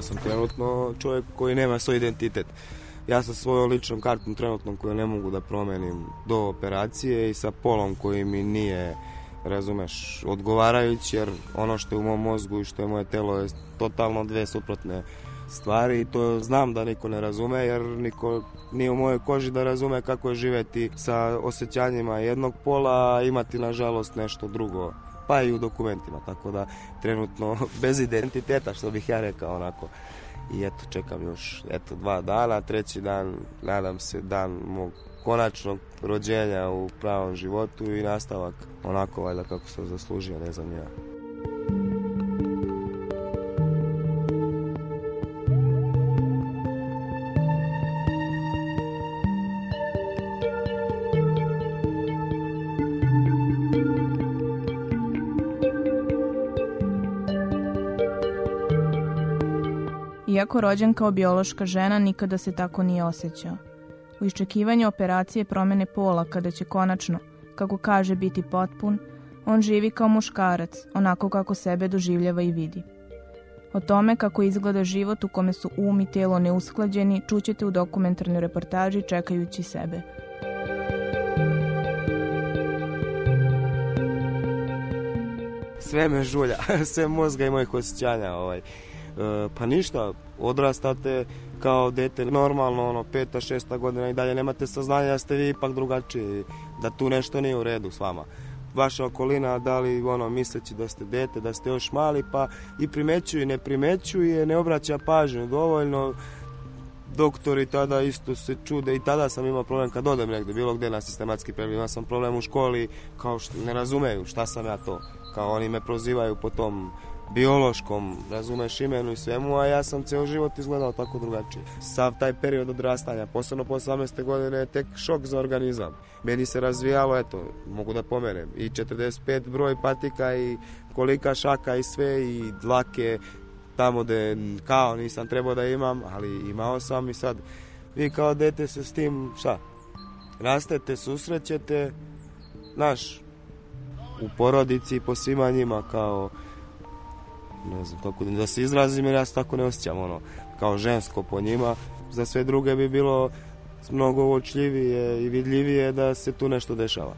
Ja sam trenutno čovjek koji nema svoj identitet. Ja sa svojom ličnom kartom trenutnom koju ne mogu da promenim do operacije i sa polom koji mi nije razumeš, odgovarajući jer ono što je u mom mozgu i što je moje telo je totalno dve suprotne stvari i to znam da niko ne razume jer niko nije u mojoj koži da razume kako je živeti sa osjećanjima jednog pola a imati nažalost nešto drugo pa i u dokumentima, tako da trenutno bez identiteta, što bih ja rekao onako. I eto, čekam još eto, dva dana, treći dan, nadam se, dan mog konačnog rođenja u pravom životu i nastavak onako valjda kako sam zaslužio, ne znam ja. Iako rođen kao biološka žena, nikada se tako nije osjećao. U iščekivanju operacije promene pola, kada će konačno, kako kaže, biti potpun, on živi kao muškarac, onako kako sebe doživljava i vidi. O tome kako izgleda život u kome su um i telo neusklađeni, čućete u dokumentarnoj reportaži Čekajući sebe. Sve me žulja, sve mozga i mojih osjećanja. Ovaj. E, pa ništa, odrastate kao dete, normalno, ono, peta, šesta godina i dalje, nemate saznanja da ste vi ipak drugačiji, da tu nešto nije u redu s vama vaša okolina, da li ono, misleći da ste dete, da ste još mali, pa i primećuje, ne primećuje, ne obraća pažnju dovoljno, doktori tada isto se čude i tada sam imao problem kad odem negde, bilo gde na sistematski pregled, imao sam problem u školi, kao što ne razumeju šta sam ja to, kao oni me prozivaju po tom biološkom, razumeš imenu i svemu, a ja sam ceo život izgledao tako drugačije. Sav taj period odrastanja, posebno po 18. godine je tek šok za organizam. Meni se razvijalo, eto, mogu da pomerem, i 45 broj patika i kolika šaka i sve i dlake tamo gde kao nisam trebao da imam, ali imao sam i sad vi kao dete se s tim, šta, rastete, susrećete, naš, u porodici, po svima njima kao ne znam kako da se izrazim jer ja se tako ne osjećam ono, kao žensko po njima za sve druge bi bilo mnogo uočljivije i vidljivije da se tu nešto dešava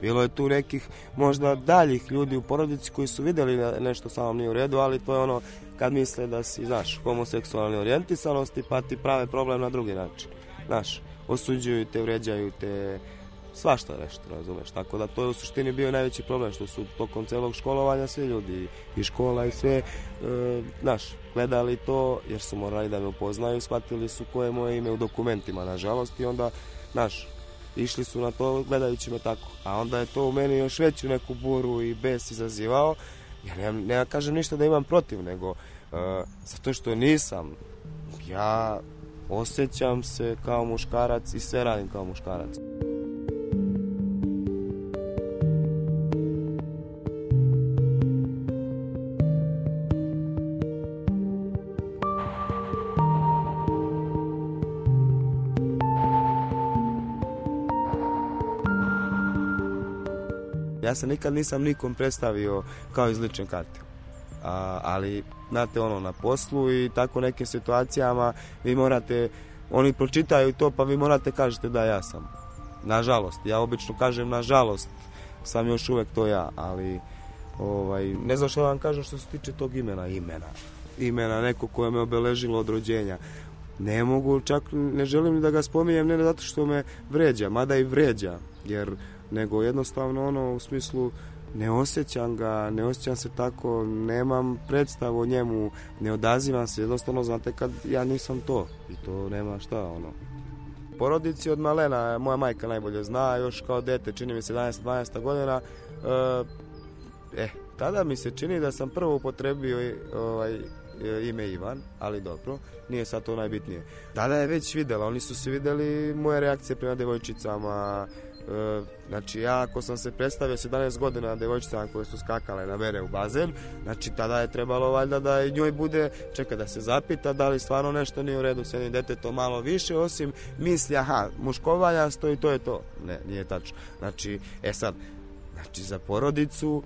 bilo je tu nekih možda daljih ljudi u porodici koji su videli nešto samom nije u redu, ali to je ono kad misle da si, znaš, homoseksualni orijentisanosti pa ti prave problem na drugi način. Znaš, osuđuju te, vređaju te, svašta nešto, razumeš. Tako da to je u suštini bio najveći problem, što su tokom celog školovanja svi ljudi i škola i sve, e, gledali to jer su morali da me upoznaju, shvatili su koje moje ime u dokumentima, nažalost, i onda, znaš, išli su na to gledajući me tako. A onda je to u meni još veću neku buru i bes izazivao, ja ne, ne kažem ništa da imam protiv, nego e, zato što nisam, ja osjećam se kao muškarac i sve radim kao muškarac. Ja se nikad nisam nikom predstavio kao iz lične karte. A, ali, znate, ono, na poslu i tako nekim situacijama vi morate, oni pročitaju to pa vi morate kažete da ja sam. Nažalost, ja obično kažem nažalost, sam još uvek to ja, ali ovaj, ne znam što da vam kažem što se tiče tog imena, imena. Imena neko koje me obeležilo od rođenja ne mogu, čak ne želim da ga spominjem, ne zato što me vređa, mada i vređa, jer nego jednostavno ono u smislu ne osjećam ga, ne osjećam se tako, nemam predstavu o njemu, ne odazivam se, jednostavno znate kad ja nisam to i to nema šta ono. Porodici od malena, moja majka najbolje zna, još kao dete, čini mi se 11-12 godina, eh, e, eh, tada mi se čini da sam prvo upotrebio ovaj, ime Ivan, ali dobro, nije sad to najbitnije. Tada je već videla, oni su se videli moje reakcije prema devojčicama, E, znači ja ako sam se predstavio 17 godina devojčicama koje su skakale na mene u bazen, znači tada je trebalo valjda da i njoj bude, čeka da se zapita da li stvarno nešto nije u redu s jednim detetom malo više, osim misli aha, muškovalja stoji to je to. Ne, nije tačno. Znači, e sad, znači za porodicu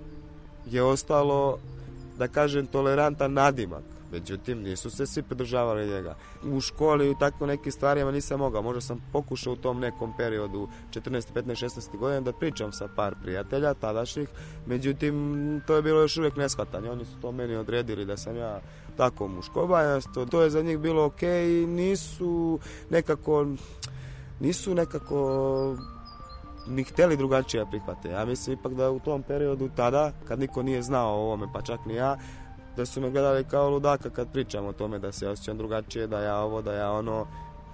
je ostalo da kažem tolerantan nadimak Međutim, nisu se svi pridržavali njega. U školi i u takvim nekim stvarima nisam mogao. Možda sam pokušao u tom nekom periodu 14, 15, 16 godina da pričam sa par prijatelja tadašnjih. Međutim, to je bilo još uvijek neshvatanje. Oni su to meni odredili da sam ja tako muškobajasto. To je za njih bilo okej i nisu nekako nisu nekako ni hteli drugačije prihvate. Ja mislim ipak da u tom periodu tada, kad niko nije znao o ovome, pa čak ni ja, da su me gledali kao ludaka kad pričam o tome da se osjećam drugačije, da ja ovo, da ja ono,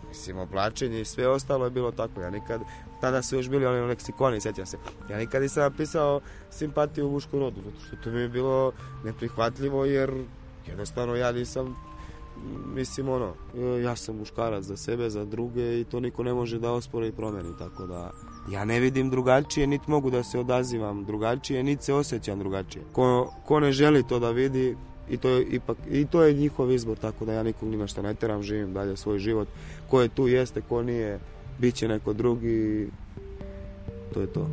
mislim, oblačenje i sve ostalo je bilo tako. Ja nikad, tada su još bili oni leksikoni, sjećam se. Ja nikad nisam napisao simpatiju u mušku rodu, zato što to mi je bilo neprihvatljivo, jer jednostavno ja nisam, mislim, ono, ja sam muškarac za sebe, za druge i to niko ne može da ospore i promeni, tako da... Ja ne vidim drugačije, niti mogu da se odazivam drugačije, niti se osjećam drugačije. Ko, ko ne želi to da vidi, i to je, ipak, i to je njihov izbor, tako da ja nikog nima šta ne teram, živim dalje svoj život. Ko je tu jeste, ko nije, biće neko drugi, to je to.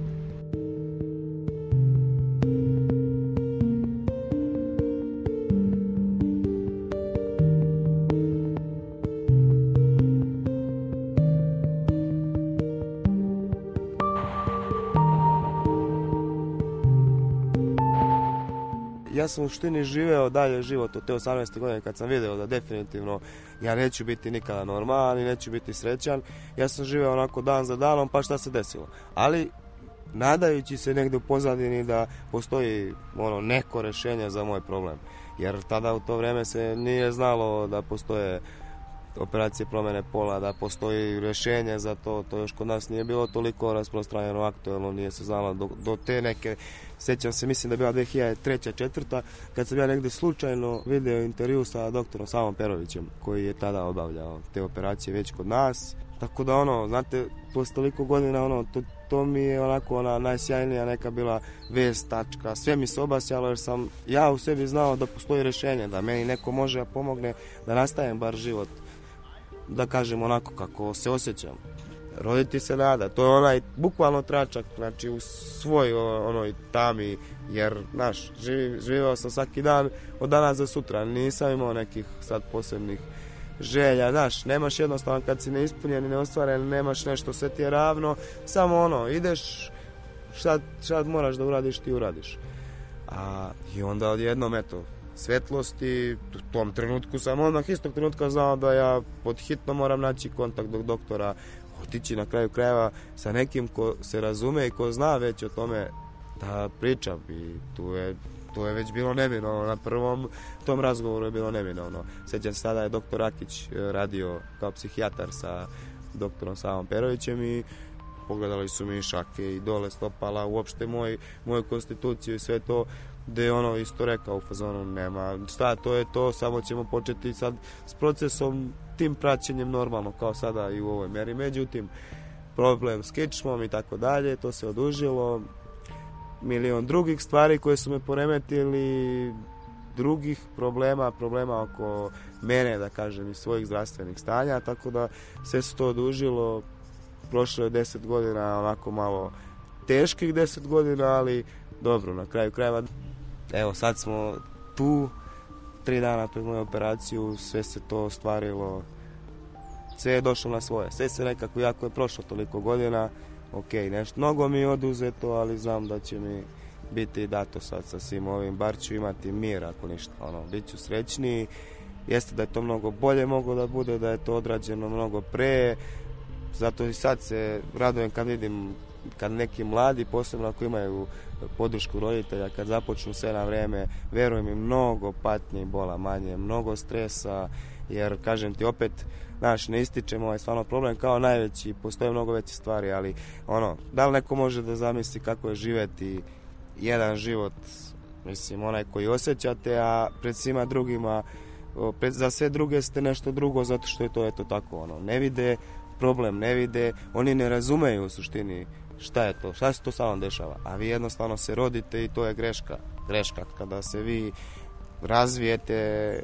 ja sam u štini živeo dalje život od te 18. godine kad sam video da definitivno ja neću biti nikada normalan i neću biti srećan. Ja sam živeo onako dan za danom pa šta se desilo. Ali nadajući se negde u pozadini da postoji ono neko rešenje za moj problem. Jer tada u to vreme se nije znalo da postoje operacije promene pola, da postoji rešenje za to, to još kod nas nije bilo toliko rasprostranjeno aktuelno, nije se znala do, do te neke, sećam se, mislim da bila 2003. četvrta, kad sam ja negde slučajno video intervju sa doktorom Savom Perovićem, koji je tada obavljao te operacije već kod nas, tako da ono, znate, posle toliko godina, ono, to, to mi je onako ona najsjajnija neka bila vest, tačka, sve mi se obasjalo jer sam ja u sebi znao da postoji rešenje, da meni neko može da pomogne da nastavim bar život da kažem onako kako se osjećam. Roditi se nada, to je onaj bukvalno tračak, znači u svoj onoj tami, jer, znaš, živ, živeo sam svaki dan od danas za sutra, nisam imao nekih sad posebnih želja, znaš, nemaš jednostavno kad si neispunjen i neostvaren, nemaš nešto, sve ti je ravno, samo ono, ideš, šta, šta moraš da uradiš, ti uradiš. A, I onda odjednom, eto, svetlost i u tom trenutku sam odmah istog trenutka znao da ja pod hitno moram naći kontakt do doktora, otići na kraju krajeva sa nekim ko se razume i ko zna već o tome da pričam i tu je to je već bilo neminovno, na prvom tom razgovoru je bilo neminovno. Sećam se tada je doktor Rakić e, radio kao psihijatar sa doktorom Savom Perovićem i pogledali su mi šake i dole stopala, uopšte moj, moju konstituciju i sve to gde je ono isto rekao u fazonu nema šta to je to samo ćemo početi sad s procesom tim praćenjem normalno kao sada i u ovoj meri međutim problem s kičmom i tako dalje to se odužilo milion drugih stvari koje su me poremetili drugih problema, problema oko mene, da kažem, i svojih zdravstvenih stanja, tako da sve se to odužilo, prošlo je 10 godina onako malo teških 10 godina, ali dobro, na kraju krajeva evo sad smo tu, tri dana pred moju operaciju, sve se to ostvarilo, sve je došlo na svoje. Sve se nekako, jako je prošlo toliko godina, ok, nešto, mnogo mi je oduzeto, ali znam da će mi biti dato sad sa svim ovim, bar ću imati mir ako ništa, ono, bit ću srećniji, jeste da je to mnogo bolje moglo da bude, da je to odrađeno mnogo pre, zato i sad se radujem kad vidim kad neki mladi, posebno ako imaju podršku roditelja, kad započnu sve na vreme, verujem mi, mnogo patnje i bola manje, mnogo stresa, jer kažem ti opet, znaš, ne ističem ovaj stvarno problem kao najveći, postoje mnogo veće stvari, ali ono, da li neko može da zamisli kako je živeti jedan život, mislim, onaj koji osjećate, a pred svima drugima, pred, za sve druge ste nešto drugo, zato što je to eto tako, ono, ne vide problem, ne vide, oni ne razumeju u suštini šta je to, šta se to sa vam dešava, a vi jednostavno se rodite i to je greška. Greška kada se vi razvijete,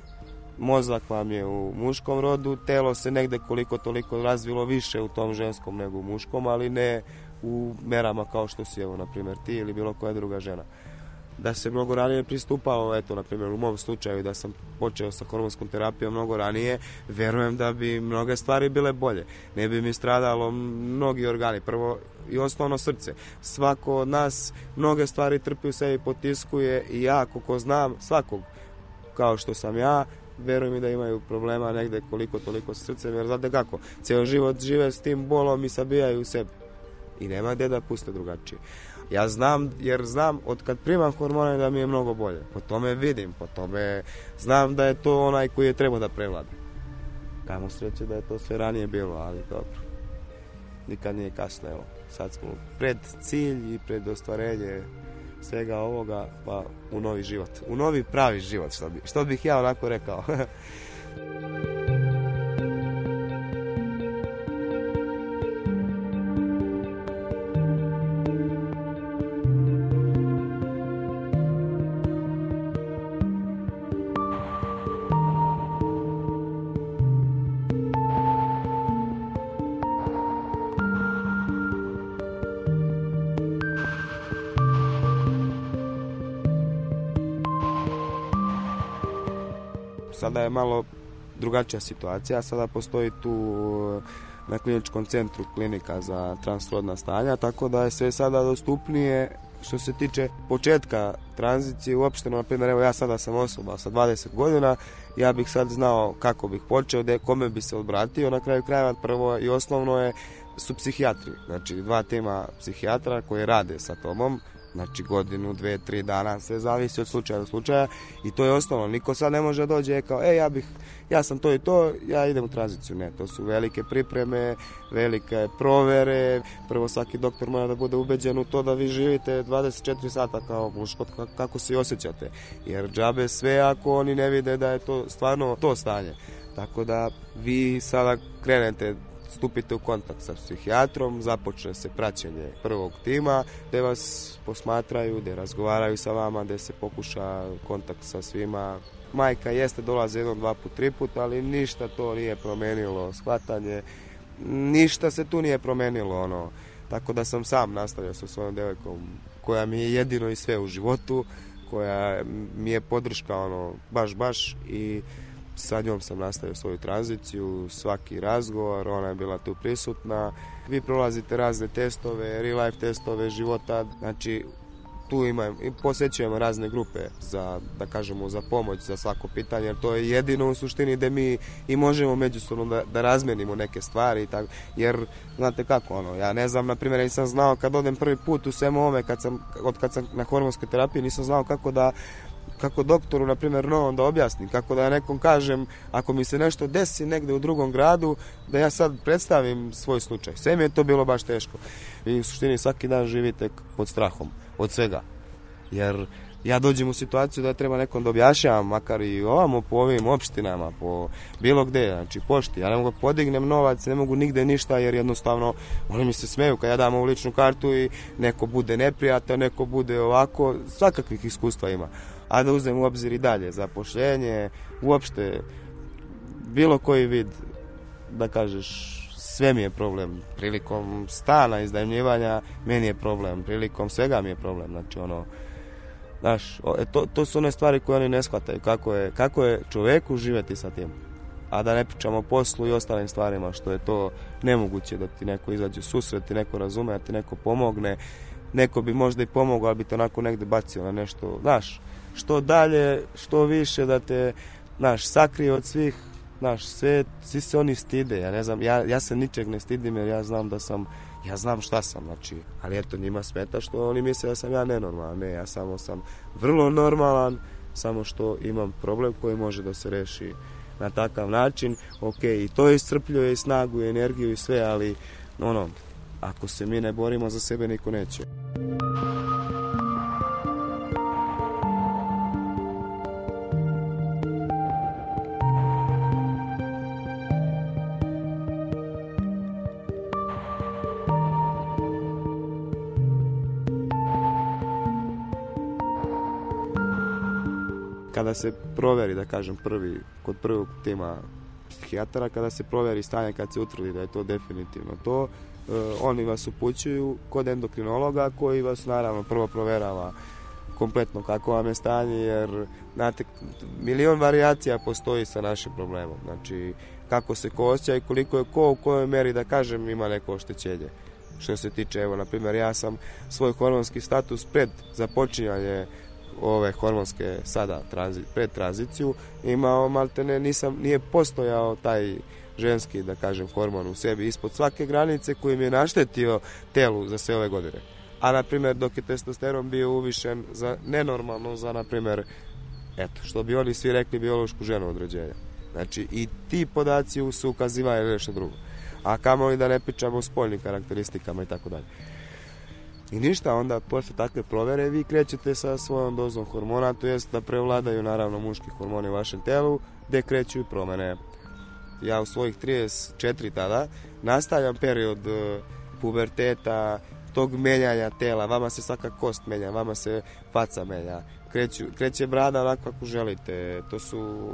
mozak vam je u muškom rodu, telo se negde koliko toliko razvilo više u tom ženskom nego u muškom, ali ne u merama kao što si evo, na primjer, ti ili bilo koja druga žena. Da se mnogo ranije pristupao, eto, na primjer, u mom slučaju da sam počeo sa hormonskom terapijom mnogo ranije, verujem da bi mnoge stvari bile bolje. Ne bi mi stradalo mnogi organi. Prvo, i osnovno srce. Svako od nas mnoge stvari trpi u sebi, potiskuje i ja, koliko znam, svakog kao što sam ja, verujem i da imaju problema negde koliko toliko sa srcem, jer znate kako, ceo život žive s tim bolom i sabijaju u sebi. I nema gde da puste drugačije. Ja znam, jer znam od kad primam hormone da mi je mnogo bolje. Po tome vidim, po tome znam da je to onaj koji je treba da prevlada. Kamo sreće da je to sve ranije bilo, ali dobro nikad nije kasno, evo. Sad smo pred cilj i pred ostvarenje svega ovoga, pa u novi život. U novi pravi život, što, bi, što bih ja onako rekao. Sada je malo drugačija situacija, sada postoji tu uh, na kliničkom centru klinika za transrodna stanja, tako da je sve sada dostupnije što se tiče početka tranzicije uopšte, na primjer, evo ja sada sam osoba sa 20 godina, ja bih sad znao kako bih počeo, de, kome bi se obratio, na kraju krajeva prvo i osnovno je su psihijatri, znači dva tima psihijatra koje rade sa tomom, Znači godinu, dve, tri dana, sve zavisi od slučaja do slučaja i to je ostalo, Niko sad ne može da dođe kao, e, ja bih, ja sam to i to, ja idem u tranziciju. Ne, to su velike pripreme, velike provere. Prvo svaki doktor mora da bude ubeđen u to da vi živite 24 sata kao muško, kako se osjećate. Jer džabe sve ako oni ne vide da je to stvarno to stanje. Tako da vi sada krenete stupite u kontakt sa psihijatrom, započne se praćenje prvog tima, gde vas posmatraju, gde razgovaraju sa vama, gde se pokuša kontakt sa svima. Majka jeste dolaze jednom, dva put, tri put, ali ništa to nije promenilo, shvatanje, ništa se tu nije promenilo, ono. Tako da sam sam nastavio sa svojom devojkom, koja mi je jedino i sve u životu, koja mi je podrška, ono, baš, baš i Sa njom sam nastavio svoju tranziciju, svaki razgovor, ona je bila tu prisutna. Vi prolazite razne testove, real life testove života, znači tu ima, posjećujemo razne grupe za, da kažemo, za pomoć, za svako pitanje, jer to je jedino u suštini da mi i možemo međusobno da, da razmenimo neke stvari, tak, jer, znate kako, ono, ja ne znam, na primjer, nisam znao kad odem prvi put u svemu ome, kad sam, od kad sam na hormonskoj terapiji, nisam znao kako da kako doktoru, na primjer, novom da objasnim, kako da nekom kažem, ako mi se nešto desi negde u drugom gradu, da ja sad predstavim svoj slučaj. Sve mi je to bilo baš teško. I u suštini svaki dan živite pod strahom, od svega. Jer ja dođem u situaciju da treba nekom da objašnjavam, makar i ovamo po ovim opštinama, po bilo gde, znači pošti. Ja ne mogu da podignem novac, ne mogu nigde ništa jer jednostavno oni mi se smeju kad ja dam ovu ličnu kartu i neko bude neprijatan, neko bude ovako, svakakvih iskustva ima a da uzmem u obzir i dalje zapošljenje, uopšte bilo koji vid, da kažeš, sve mi je problem. Prilikom stana, izdajmljivanja, meni je problem. Prilikom svega mi je problem. Znači, ono, znaš, e, to, to su one stvari koje oni ne shvataju. Kako je, kako je čoveku živeti sa tim. A da ne pričamo o poslu i ostalim stvarima, što je to nemoguće da ti neko izađe u susret, ti neko razume, da ti neko pomogne. Neko bi možda i pomogao, ali bi te onako negde bacio na nešto, znaš što dalje, što više da te, naš sakrije od svih, naš svet, svi se oni stide, ja ne znam, ja, ja se ničeg ne stidim jer ja znam da sam, ja znam šta sam, znači, ali eto, njima smeta što oni misle da sam ja nenormalan, ne, ja samo sam vrlo normalan, samo što imam problem koji može da se reši na takav način, ok, i to iscrpljuje i snagu i energiju i sve, ali, ono, ako se mi ne borimo za sebe, niko neće. kada se proveri, da kažem, prvi, kod prvog tima psihijatara, kada se proveri stanje, kad se utvrdi da je to definitivno to, e, oni vas upućuju kod endokrinologa koji vas naravno prvo proverava kompletno kako vam je stanje, jer znate, milion varijacija postoji sa našim problemom, znači kako se ko osjeća i koliko je ko u kojoj meri, da kažem, ima neko oštećenje. Što se tiče, evo, na primjer, ja sam svoj hormonski status pred započinjanje ove hormonske sada tranzit, pred tranziciju imao maltene nisam nije postojao taj ženski da kažem hormon u sebi ispod svake granice koji mi je naštetio telu za sve ove godine. A na primjer dok je testosteron bio uvišen za nenormalno za na primjer eto što bi oni svi rekli biološku ženu od rođenja. Znači i ti podaci su ukazivali nešto drugo. A kamoli da ne pričamo o spoljnim karakteristikama i tako dalje. I ništa, onda posle takve provere vi krećete sa svojom dozom hormona, to jest da prevladaju naravno muški hormoni u vašem telu, gde kreću i promene. Ja u svojih 34 tada nastavljam period e, puberteta, tog menjanja tela, vama se svaka kost menja, vama se faca menja, kreću, kreće brada onako kako želite, to su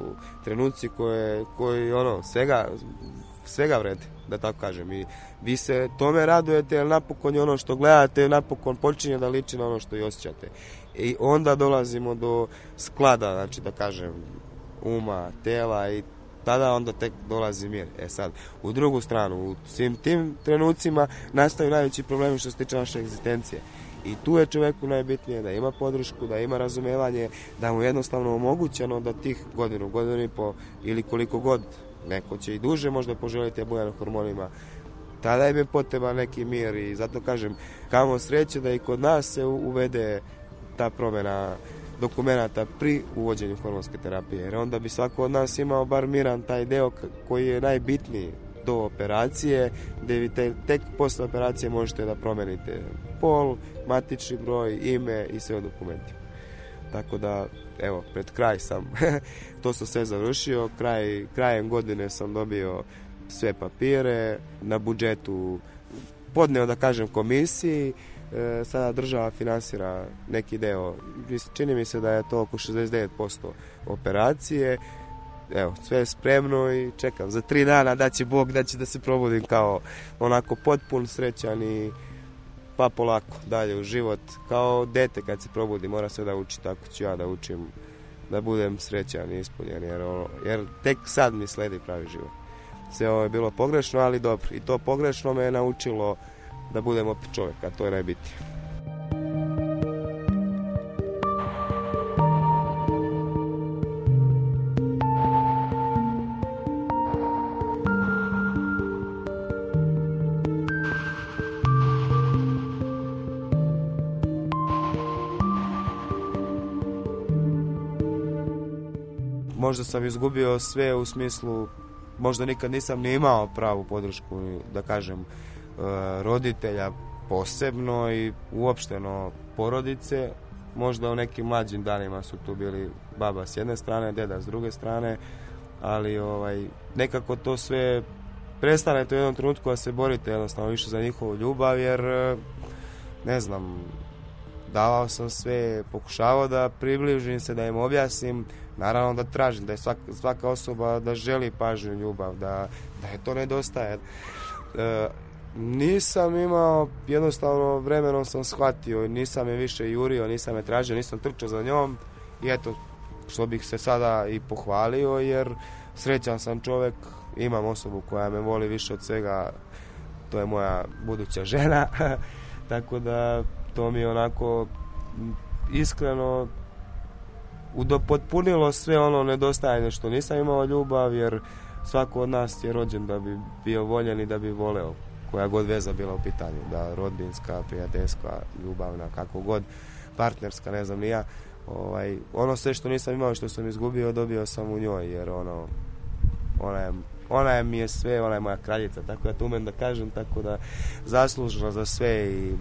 trenuci koje, koji ono, svega svega vredi, da tako kažem. I vi se tome radujete, jer napokon je ono što gledate, napokon počinje da liči na ono što i osjećate. I onda dolazimo do sklada, znači da kažem, uma, tela i tada onda tek dolazi mir. E sad, u drugu stranu, u svim tim trenucima nastaju najveći problemi što se tiče naše egzistencije. I tu je čoveku najbitnije da ima podršku, da ima razumevanje, da mu jednostavno omogućeno da tih godinu, godinu i po ili koliko god neko će i duže možda poželiti abojan da hormonima, tada im je potreban neki mir i zato kažem, kamo sreće da i kod nas se uvede ta promjena dokumenta pri uvođenju hormonske terapije, jer onda bi svako od nas imao bar miran taj deo koji je najbitniji do operacije, gdje vi te, tek posle operacije možete da promenite pol, matični broj, ime i sve o Tako da, evo, pred kraj sam to sam sve završio. Kraj, krajem godine sam dobio sve papire, na budžetu podneo, da kažem, komisiji. E, sada država finansira neki deo. Čini mi se da je to oko 69% operacije. Evo, sve je spremno i čekam za tri dana da će Bog da će da se probudim kao onako potpun srećan i pa polako dalje u život. Kao dete kad se probudi mora sve da uči, tako ću ja da učim, da budem srećan i ispunjen, jer, ono, jer tek sad mi sledi pravi život. Sve ovo je bilo pogrešno, ali dobro. I to pogrešno me je naučilo da budem opet čovjek, a to je najbitnije. možda sam izgubio sve u smislu, možda nikad nisam ni imao pravu podršku, da kažem, e, roditelja posebno i uopšteno porodice. Možda u nekim mlađim danima su tu bili baba s jedne strane, deda s druge strane, ali ovaj, nekako to sve to u jednom trenutku da se borite jednostavno više za njihovu ljubav, jer e, ne znam, davao sam sve, pokušavao da približim se, da im objasnim, naravno da tražim, da je svaka, svaka osoba da želi pažnju ljubav, da, da je to nedostaje. E, nisam imao, jednostavno vremenom sam shvatio nisam je više jurio, nisam je tražio, nisam trčao za njom i eto, što bih se sada i pohvalio jer srećan sam čovek, imam osobu koja me voli više od svega, to je moja buduća žena, tako da to mi je onako iskreno udopotpunilo sve ono nedostajanje što nisam imao ljubav jer svako od nas je rođen da bi bio voljen i da bi voleo koja god veza bila u pitanju da rodbinska, prijateljska, ljubavna kako god, partnerska ne znam ni ja ovaj, ono sve što nisam imao što sam izgubio dobio sam u njoj jer ono ona je ona je mi je sve, ona je moja kraljica, tako da ja to umem da kažem, tako da zaslužena za sve i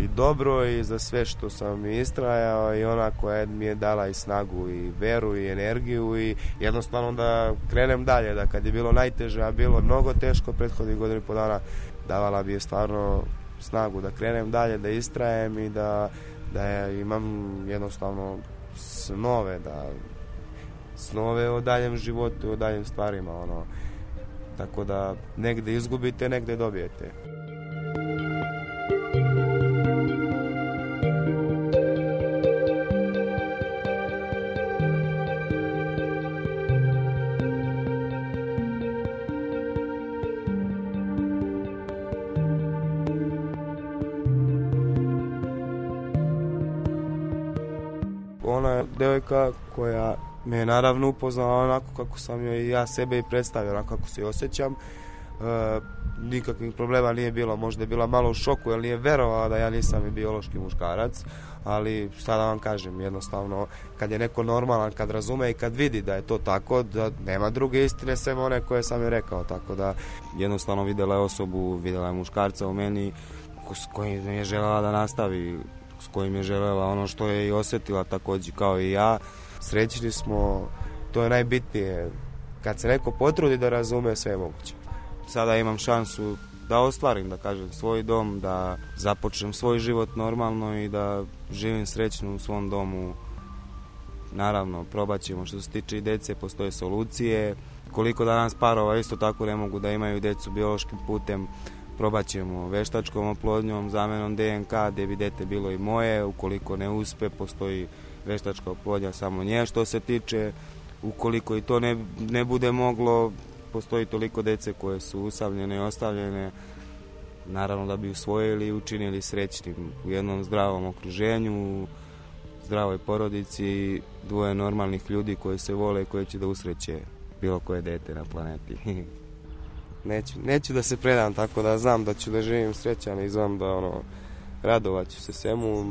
i dobro i za sve što sam istrajao i ona koja mi je dala i snagu i veru i energiju i jednostavno da krenem dalje, da kad je bilo najteže, a bilo mnogo teško prethodnih godina i po dana, davala bi je stvarno snagu da krenem dalje, da istrajem i da, da imam jednostavno snove, da snove o daljem životu, o daljem stvarima, ono. Tako da negde izgubite, negde dobijete. devojka koja me je naravno upoznala onako kako sam joj ja sebe i predstavio, onako kako se osjećam. E, nikakvih problema nije bilo, možda je bila malo u šoku jer nije verovala da ja nisam i biološki muškarac, ali šta da vam kažem, jednostavno kad je neko normalan, kad razume i kad vidi da je to tako, da nema druge istine sem one koje sam joj rekao, tako da jednostavno videla je osobu, videla je muškarca u meni s kojim je želela da nastavi s kojim je želela ono što je i osetila takođe kao i ja. Srećni smo, to je najbitnije. Kad se neko potrudi da razume sve je moguće. Sada imam šansu da ostvarim, da kažem, svoj dom, da započnem svoj život normalno i da živim srećno u svom domu. Naravno, probat ćemo što se tiče i dece, postoje solucije. Koliko danas parova isto tako ne mogu da imaju decu biološkim putem, probaćemo veštačkom oplodnjom, zamenom DNK, gde bi dete bilo i moje, ukoliko ne uspe, postoji veštačka oplodnja samo nje što se tiče, ukoliko i to ne, ne bude moglo, postoji toliko dece koje su usavljene i ostavljene, naravno da bi usvojili i učinili srećnim u jednom zdravom okruženju, zdravoj porodici, dvoje normalnih ljudi koji se vole i koji će da usreće bilo koje dete na planeti. neću, neću da se predam, tako da znam da ću da živim srećan i znam da ono, radovat ću se svemu.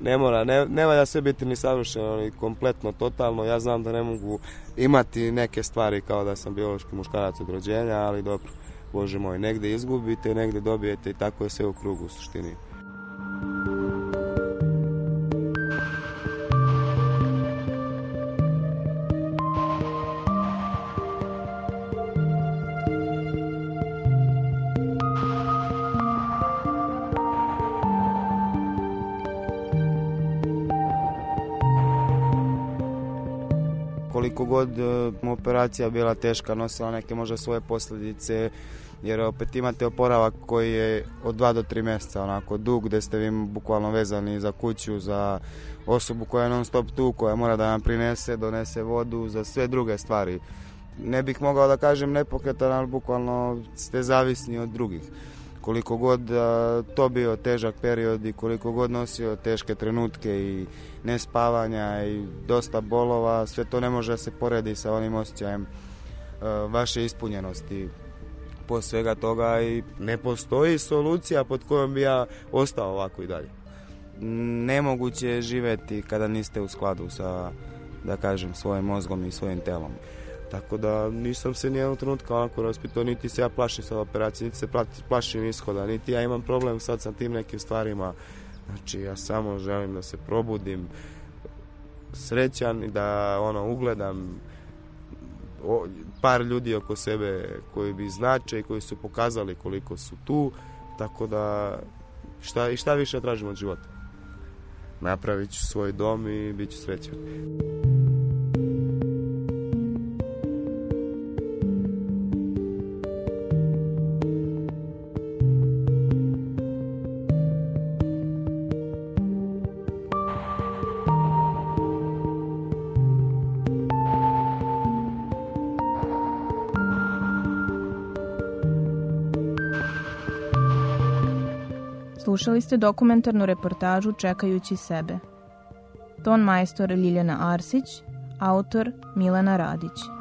Ne mora, ne, ne valja sve biti ni savršeno, ni kompletno, totalno. Ja znam da ne mogu imati neke stvari kao da sam biološki muškarac od rođenja, ali dobro, Bože moj, negde izgubite, negde dobijete i tako je sve u krugu u suštini. god e, operacija bila teška, nosila neke možda svoje posljedice, jer opet imate oporavak koji je od 2 do 3 mjeseca onako dug gdje ste vi bukvalno vezani za kuću, za osobu koja je non stop tu, koja mora da vam prinese, donese vodu, za sve druge stvari. Ne bih mogao da kažem nepokretan, ali bukvalno ste zavisni od drugih koliko god to bio težak period i koliko god nosio teške trenutke i nespavanja i dosta bolova, sve to ne može da se poredi sa onim osjećajem vaše ispunjenosti po svega toga i ne postoji solucija pod kojom bi ja ostao ovako i dalje. Nemoguće je živeti kada niste u skladu sa, da kažem, svojim mozgom i svojim telom. Tako da nisam se nijednog trenutka onako raspitao, niti se ja plašim sad operacije, niti se plašim ishoda, niti ja imam problem sad sa tim nekim stvarima. Znači ja samo želim da se probudim srećan i da ono ugledam par ljudi oko sebe koji bi znače i koji su pokazali koliko su tu, tako da šta, i šta više tražim od života. Napravit ću svoj dom i bit ću srećan. Slušali ste dokumentarnu reportažu Čekajući sebe. Ton majstor Ljiljana Arsić, autor Milana Radić.